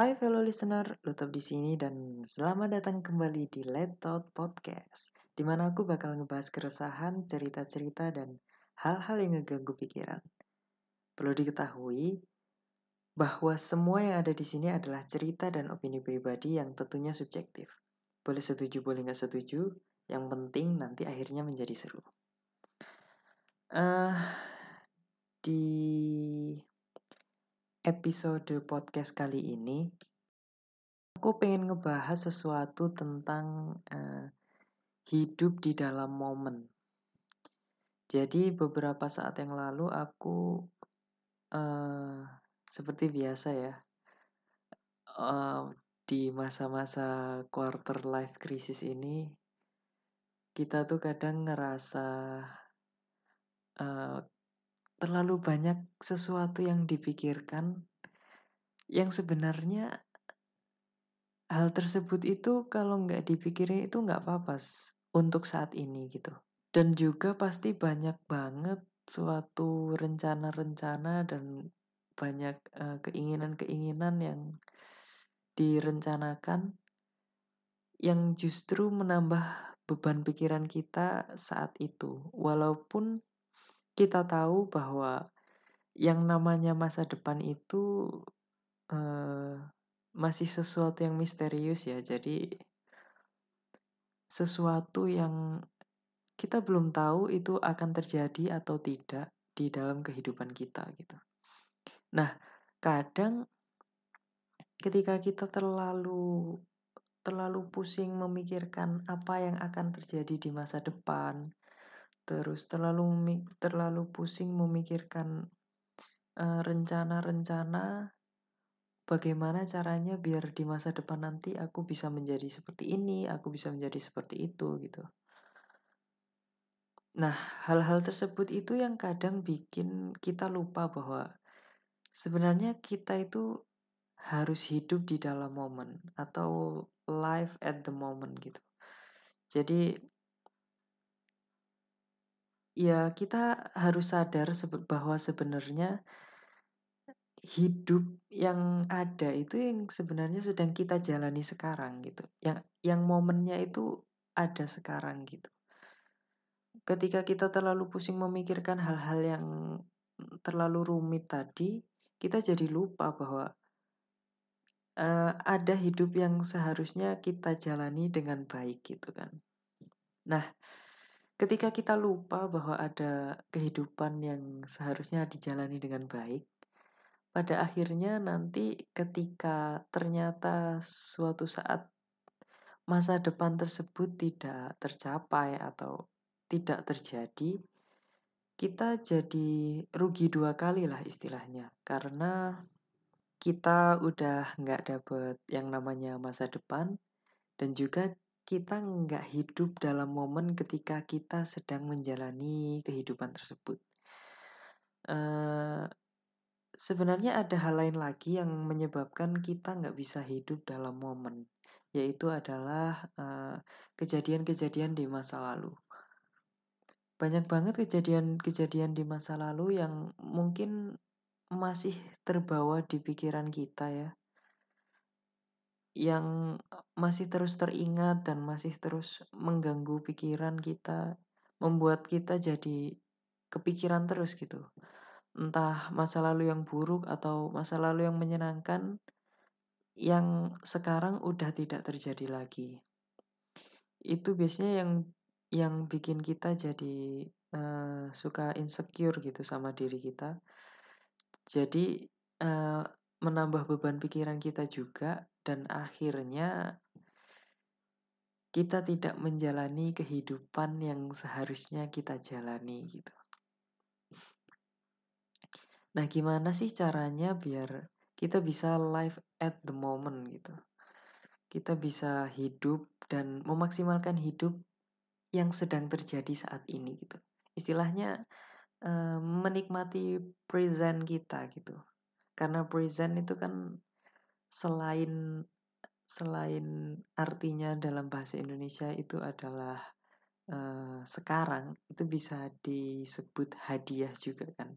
Hai fellow listener, lu tetap di sini dan selamat datang kembali di Let Out Podcast, di mana aku bakal ngebahas keresahan, cerita-cerita, dan hal-hal yang ngeganggu pikiran. Perlu diketahui bahwa semua yang ada di sini adalah cerita dan opini pribadi yang tentunya subjektif. Boleh setuju, boleh nggak setuju, yang penting nanti akhirnya menjadi seru. Uh, di episode podcast kali ini, aku pengen ngebahas sesuatu tentang uh, hidup di dalam momen. Jadi beberapa saat yang lalu aku uh, seperti biasa ya uh, di masa-masa quarter life crisis ini kita tuh kadang ngerasa terlalu banyak sesuatu yang dipikirkan yang sebenarnya hal tersebut itu kalau nggak dipikirin itu nggak apa-apa untuk saat ini gitu. Dan juga pasti banyak banget suatu rencana-rencana dan banyak keinginan keinginan-keinginan yang direncanakan yang justru menambah beban pikiran kita saat itu. Walaupun kita tahu bahwa yang namanya masa depan itu uh, masih sesuatu yang misterius ya. Jadi sesuatu yang kita belum tahu itu akan terjadi atau tidak di dalam kehidupan kita gitu. Nah, kadang ketika kita terlalu terlalu pusing memikirkan apa yang akan terjadi di masa depan, terus terlalu terlalu pusing memikirkan uh, rencana-rencana bagaimana caranya biar di masa depan nanti aku bisa menjadi seperti ini, aku bisa menjadi seperti itu gitu. Nah, hal-hal tersebut itu yang kadang bikin kita lupa bahwa sebenarnya kita itu harus hidup di dalam momen atau live at the moment gitu. Jadi ya kita harus sadar bahwa sebenarnya hidup yang ada itu yang sebenarnya sedang kita jalani sekarang gitu. Yang yang momennya itu ada sekarang gitu. Ketika kita terlalu pusing memikirkan hal-hal yang terlalu rumit tadi, kita jadi lupa bahwa uh, ada hidup yang seharusnya kita jalani dengan baik gitu kan. Nah, Ketika kita lupa bahwa ada kehidupan yang seharusnya dijalani dengan baik, pada akhirnya nanti ketika ternyata suatu saat masa depan tersebut tidak tercapai atau tidak terjadi, kita jadi rugi dua kali lah istilahnya. Karena kita udah nggak dapet yang namanya masa depan dan juga kita nggak hidup dalam momen ketika kita sedang menjalani kehidupan tersebut. Uh, sebenarnya ada hal lain lagi yang menyebabkan kita nggak bisa hidup dalam momen, yaitu adalah eh, kejadian-kejadian di masa lalu. Banyak banget kejadian-kejadian di masa lalu yang mungkin masih terbawa di pikiran kita ya yang masih terus teringat dan masih terus mengganggu pikiran kita, membuat kita jadi kepikiran terus gitu. Entah masa lalu yang buruk atau masa lalu yang menyenangkan yang sekarang udah tidak terjadi lagi. Itu biasanya yang yang bikin kita jadi uh, suka insecure gitu sama diri kita. Jadi uh, menambah beban pikiran kita juga dan akhirnya kita tidak menjalani kehidupan yang seharusnya kita jalani gitu. Nah, gimana sih caranya biar kita bisa live at the moment gitu. Kita bisa hidup dan memaksimalkan hidup yang sedang terjadi saat ini gitu. Istilahnya uh, menikmati present kita gitu. Karena present itu kan selain selain artinya dalam bahasa Indonesia itu adalah uh, sekarang itu bisa disebut hadiah juga kan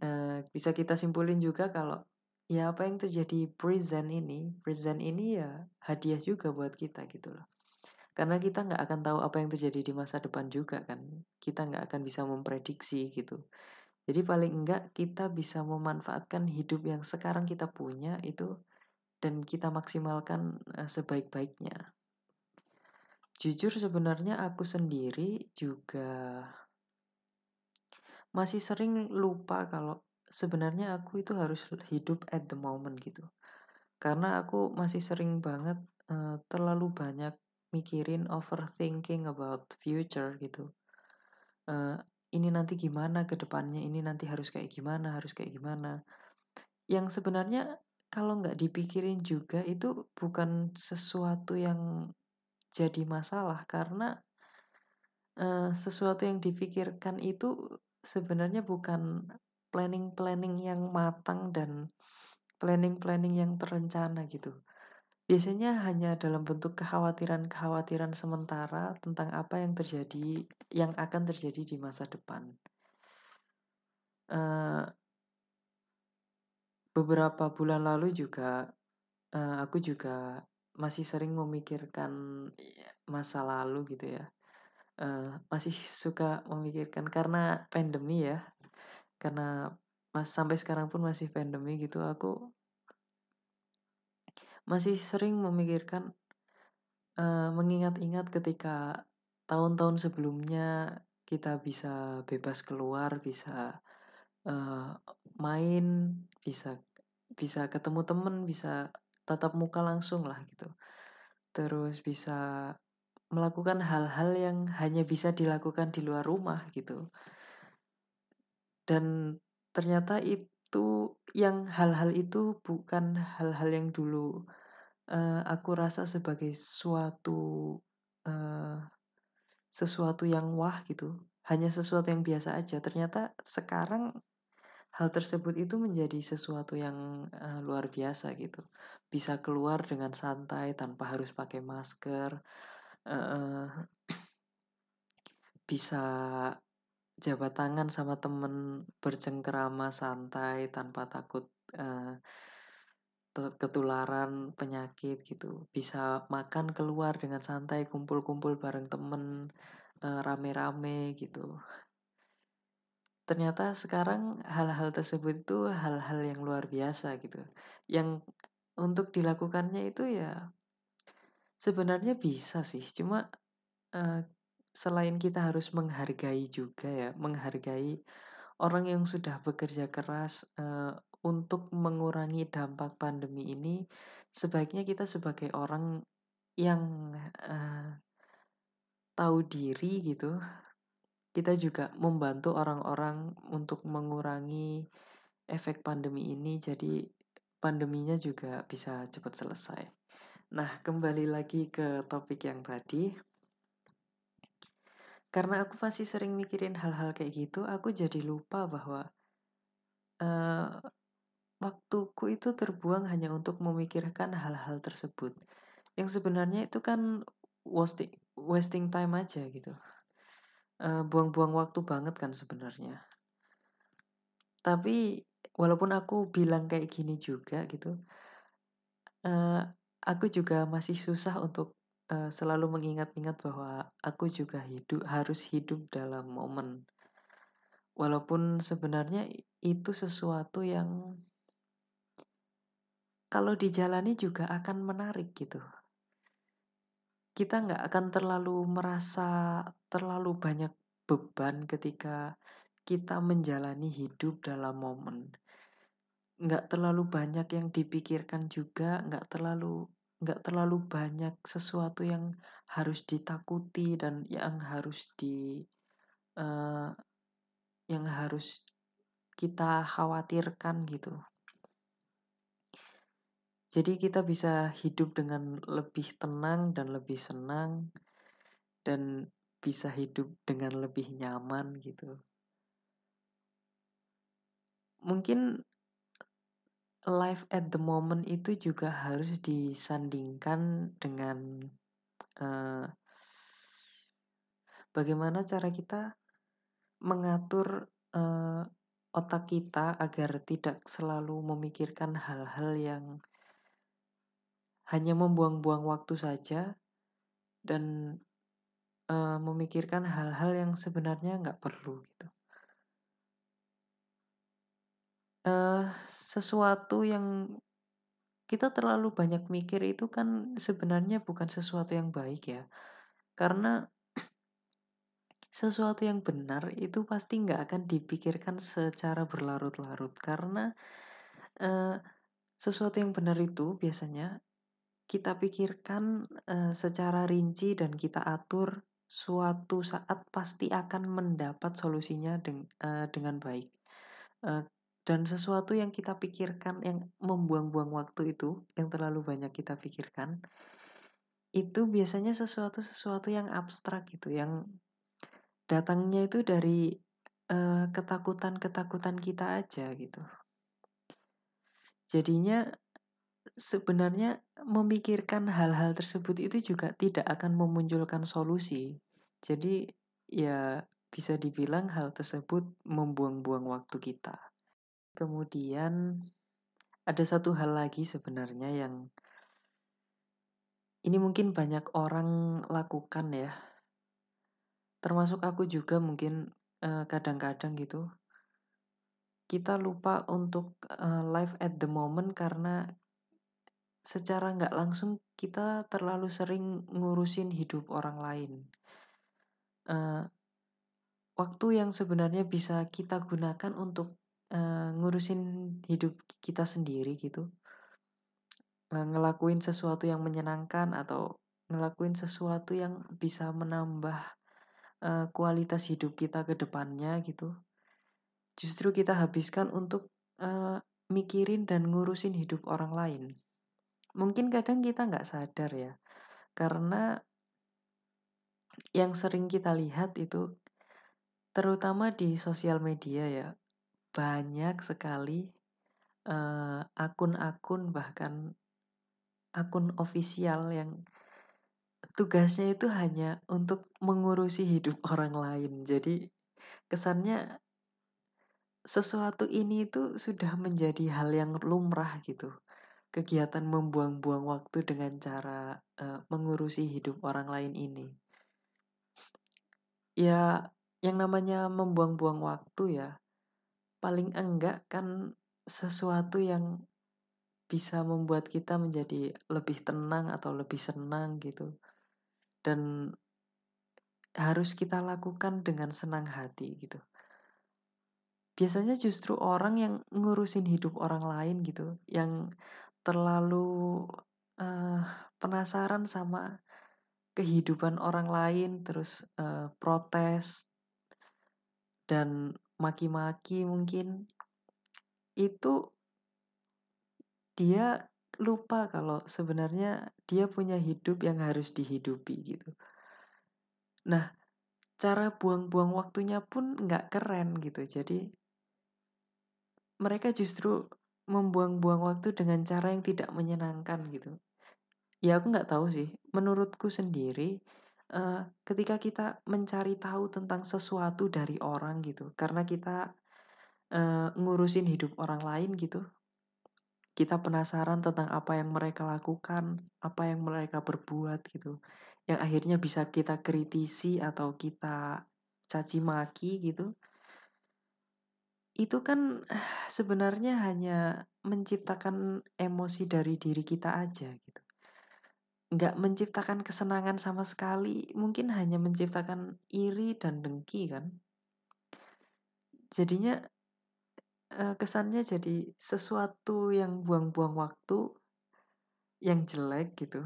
uh, bisa kita simpulin juga kalau ya apa yang terjadi present ini, present ini ya hadiah juga buat kita gitu loh. Karena kita nggak akan tahu apa yang terjadi di masa depan juga kan. Kita nggak akan bisa memprediksi gitu. Jadi paling enggak kita bisa memanfaatkan hidup yang sekarang kita punya itu dan kita maksimalkan uh, sebaik-baiknya. Jujur sebenarnya aku sendiri juga masih sering lupa kalau sebenarnya aku itu harus hidup at the moment gitu. Karena aku masih sering banget uh, terlalu banyak mikirin overthinking about future gitu. Uh, ini nanti gimana ke depannya, ini nanti harus kayak gimana, harus kayak gimana. Yang sebenarnya kalau nggak dipikirin juga itu bukan sesuatu yang jadi masalah karena uh, sesuatu yang dipikirkan itu sebenarnya bukan planning-planning yang matang dan planning-planning yang terencana gitu. Biasanya hanya dalam bentuk kekhawatiran-kekhawatiran sementara tentang apa yang terjadi, yang akan terjadi di masa depan. Uh, beberapa bulan lalu juga uh, aku juga masih sering memikirkan masa lalu gitu ya. Uh, masih suka memikirkan karena pandemi ya. Karena mas sampai sekarang pun masih pandemi gitu aku masih sering memikirkan uh, mengingat-ingat ketika tahun-tahun sebelumnya kita bisa bebas keluar, bisa uh, main, bisa bisa ketemu temen, bisa tatap muka langsung lah gitu. Terus bisa melakukan hal-hal yang hanya bisa dilakukan di luar rumah gitu. Dan ternyata itu yang hal-hal itu bukan hal-hal yang dulu uh, aku rasa sebagai suatu uh, sesuatu yang wah gitu. Hanya sesuatu yang biasa aja. Ternyata sekarang hal tersebut itu menjadi sesuatu yang uh, luar biasa gitu. Bisa keluar dengan santai tanpa harus pakai masker. Uh, bisa jabat tangan sama temen bercengkerama santai tanpa takut uh, ketularan penyakit gitu. Bisa makan keluar dengan santai kumpul-kumpul bareng temen rame-rame gitu. Ternyata sekarang hal-hal tersebut itu hal-hal yang luar biasa gitu. Yang untuk dilakukannya itu ya sebenarnya bisa sih, cuma uh, selain kita harus menghargai juga ya, menghargai orang yang sudah bekerja keras uh, untuk mengurangi dampak pandemi ini, sebaiknya kita sebagai orang yang uh, tahu diri gitu, kita juga membantu orang-orang untuk mengurangi efek pandemi ini jadi pandeminya juga bisa cepat selesai. Nah, kembali lagi ke topik yang tadi. Karena aku masih sering mikirin hal-hal kayak gitu, aku jadi lupa bahwa uh, waktuku itu terbuang hanya untuk memikirkan hal-hal tersebut. Yang sebenarnya itu kan wasting wasting time aja gitu buang-buang uh, waktu banget kan sebenarnya. Tapi walaupun aku bilang kayak gini juga gitu, uh, aku juga masih susah untuk uh, selalu mengingat-ingat bahwa aku juga hidup harus hidup dalam momen. Walaupun sebenarnya itu sesuatu yang kalau dijalani juga akan menarik gitu kita nggak akan terlalu merasa terlalu banyak beban ketika kita menjalani hidup dalam momen. Nggak terlalu banyak yang dipikirkan juga, nggak terlalu nggak terlalu banyak sesuatu yang harus ditakuti dan yang harus di uh, yang harus kita khawatirkan gitu. Jadi kita bisa hidup dengan lebih tenang dan lebih senang dan bisa hidup dengan lebih nyaman gitu. Mungkin life at the moment itu juga harus disandingkan dengan uh, bagaimana cara kita mengatur uh, otak kita agar tidak selalu memikirkan hal-hal yang hanya membuang-buang waktu saja dan uh, memikirkan hal-hal yang sebenarnya nggak perlu gitu. Uh, sesuatu yang kita terlalu banyak mikir itu kan sebenarnya bukan sesuatu yang baik ya. Karena sesuatu yang benar itu pasti nggak akan dipikirkan secara berlarut-larut karena uh, sesuatu yang benar itu biasanya kita pikirkan uh, secara rinci dan kita atur suatu saat pasti akan mendapat solusinya deng uh, dengan baik. Uh, dan sesuatu yang kita pikirkan yang membuang-buang waktu itu, yang terlalu banyak kita pikirkan, itu biasanya sesuatu-sesuatu yang abstrak gitu, yang datangnya itu dari ketakutan-ketakutan uh, kita aja gitu. Jadinya sebenarnya memikirkan hal-hal tersebut itu juga tidak akan memunculkan solusi. Jadi ya bisa dibilang hal tersebut membuang-buang waktu kita. Kemudian ada satu hal lagi sebenarnya yang ini mungkin banyak orang lakukan ya. Termasuk aku juga mungkin eh, kadang-kadang uh, gitu. Kita lupa untuk uh, live at the moment karena secara nggak langsung kita terlalu sering ngurusin hidup orang lain. Uh, waktu yang sebenarnya bisa kita gunakan untuk uh, ngurusin hidup kita sendiri gitu. Uh, ngelakuin sesuatu yang menyenangkan atau ngelakuin sesuatu yang bisa menambah uh, kualitas hidup kita ke depannya gitu. Justru kita habiskan untuk mikirin dan ngurusin hidup orang lain. Mungkin kadang kita nggak sadar ya karena yang sering kita lihat itu terutama di sosial media ya banyak sekali eh, akun-akun bahkan akun ofisial yang tugasnya itu hanya untuk mengurusi hidup orang lain. Jadi kesannya sesuatu ini itu sudah menjadi hal yang lumrah gitu. Kegiatan membuang-buang waktu dengan cara uh, mengurusi hidup orang lain ini. Ya, yang namanya membuang-buang waktu ya, paling enggak kan sesuatu yang bisa membuat kita menjadi lebih tenang atau lebih senang gitu. Dan harus kita lakukan dengan senang hati gitu. Biasanya justru orang yang ngurusin hidup orang lain gitu, yang terlalu uh, penasaran sama kehidupan orang lain, terus uh, protes dan maki-maki mungkin itu dia lupa kalau sebenarnya dia punya hidup yang harus dihidupi gitu. Nah, cara buang-buang waktunya pun nggak keren gitu. Jadi mereka justru membuang-buang waktu dengan cara yang tidak menyenangkan gitu. Ya aku nggak tahu sih. Menurutku sendiri uh, ketika kita mencari tahu tentang sesuatu dari orang gitu karena kita uh, ngurusin hidup orang lain gitu kita penasaran tentang apa yang mereka lakukan apa yang mereka berbuat gitu yang akhirnya bisa kita kritisi atau kita caci maki gitu itu kan sebenarnya hanya menciptakan emosi dari diri kita aja gitu nggak menciptakan kesenangan sama sekali, mungkin hanya menciptakan iri dan dengki kan. Jadinya kesannya jadi sesuatu yang buang-buang waktu yang jelek gitu.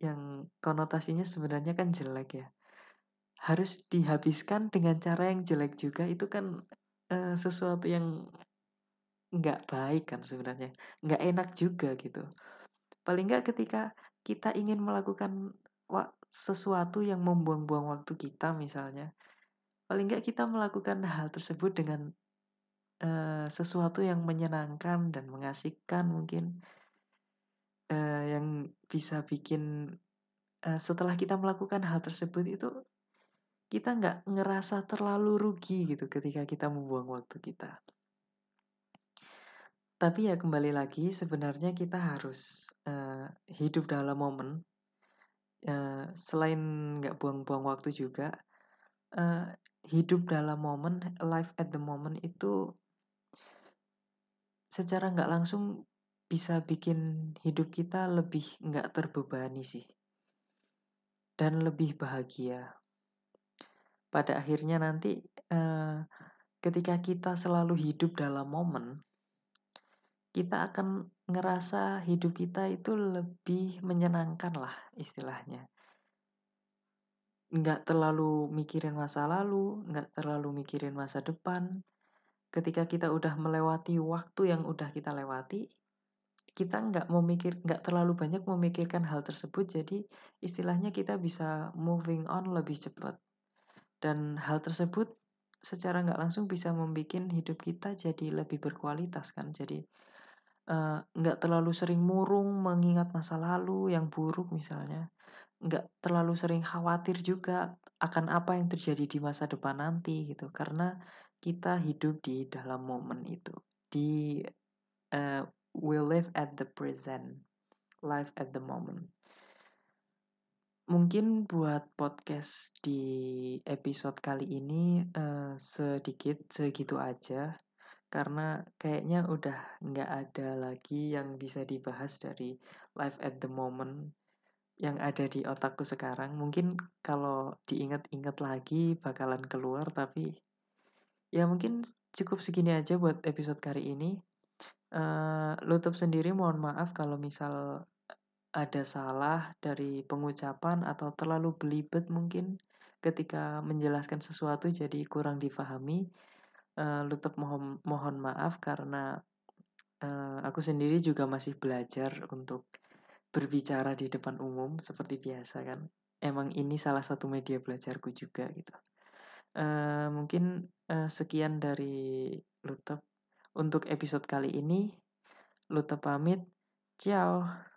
Yang konotasinya sebenarnya kan jelek ya. Harus dihabiskan dengan cara yang jelek juga itu kan uh, sesuatu yang nggak baik kan sebenarnya. Nggak enak juga gitu. Paling nggak ketika kita ingin melakukan sesuatu yang membuang-buang waktu kita misalnya, paling nggak kita melakukan hal tersebut dengan uh, sesuatu yang menyenangkan dan mengasihkan mungkin uh, yang bisa bikin uh, setelah kita melakukan hal tersebut itu kita nggak ngerasa terlalu rugi gitu ketika kita membuang waktu kita. Tapi ya kembali lagi sebenarnya kita harus uh, hidup dalam momen. Uh, selain nggak buang-buang waktu juga, uh, hidup dalam momen, life at the moment itu secara nggak langsung bisa bikin hidup kita lebih nggak terbebani sih dan lebih bahagia pada akhirnya nanti uh, ketika kita selalu hidup dalam momen, kita akan ngerasa hidup kita itu lebih menyenangkan lah istilahnya. Nggak terlalu mikirin masa lalu, nggak terlalu mikirin masa depan. Ketika kita udah melewati waktu yang udah kita lewati, kita nggak memikir nggak terlalu banyak memikirkan hal tersebut jadi istilahnya kita bisa moving on lebih cepat dan hal tersebut secara nggak langsung bisa membuat hidup kita jadi lebih berkualitas kan. Jadi uh, nggak terlalu sering murung mengingat masa lalu yang buruk misalnya. Nggak terlalu sering khawatir juga akan apa yang terjadi di masa depan nanti gitu. Karena kita hidup di dalam momen itu. Di uh, we live at the present, live at the moment. Mungkin buat podcast di episode kali ini uh, sedikit segitu aja karena kayaknya udah nggak ada lagi yang bisa dibahas dari life at the moment yang ada di otakku sekarang. Mungkin kalau diingat-ingat lagi bakalan keluar tapi ya mungkin cukup segini aja buat episode kali ini. Uh, Lutup sendiri mohon maaf kalau misal ada salah dari pengucapan atau terlalu belibet mungkin ketika menjelaskan sesuatu jadi kurang difahami. Uh, mohon mohon maaf karena uh, aku sendiri juga masih belajar untuk berbicara di depan umum seperti biasa kan. Emang ini salah satu media belajarku juga gitu. Uh, mungkin uh, sekian dari Lutep untuk episode kali ini. Lutep pamit. Ciao.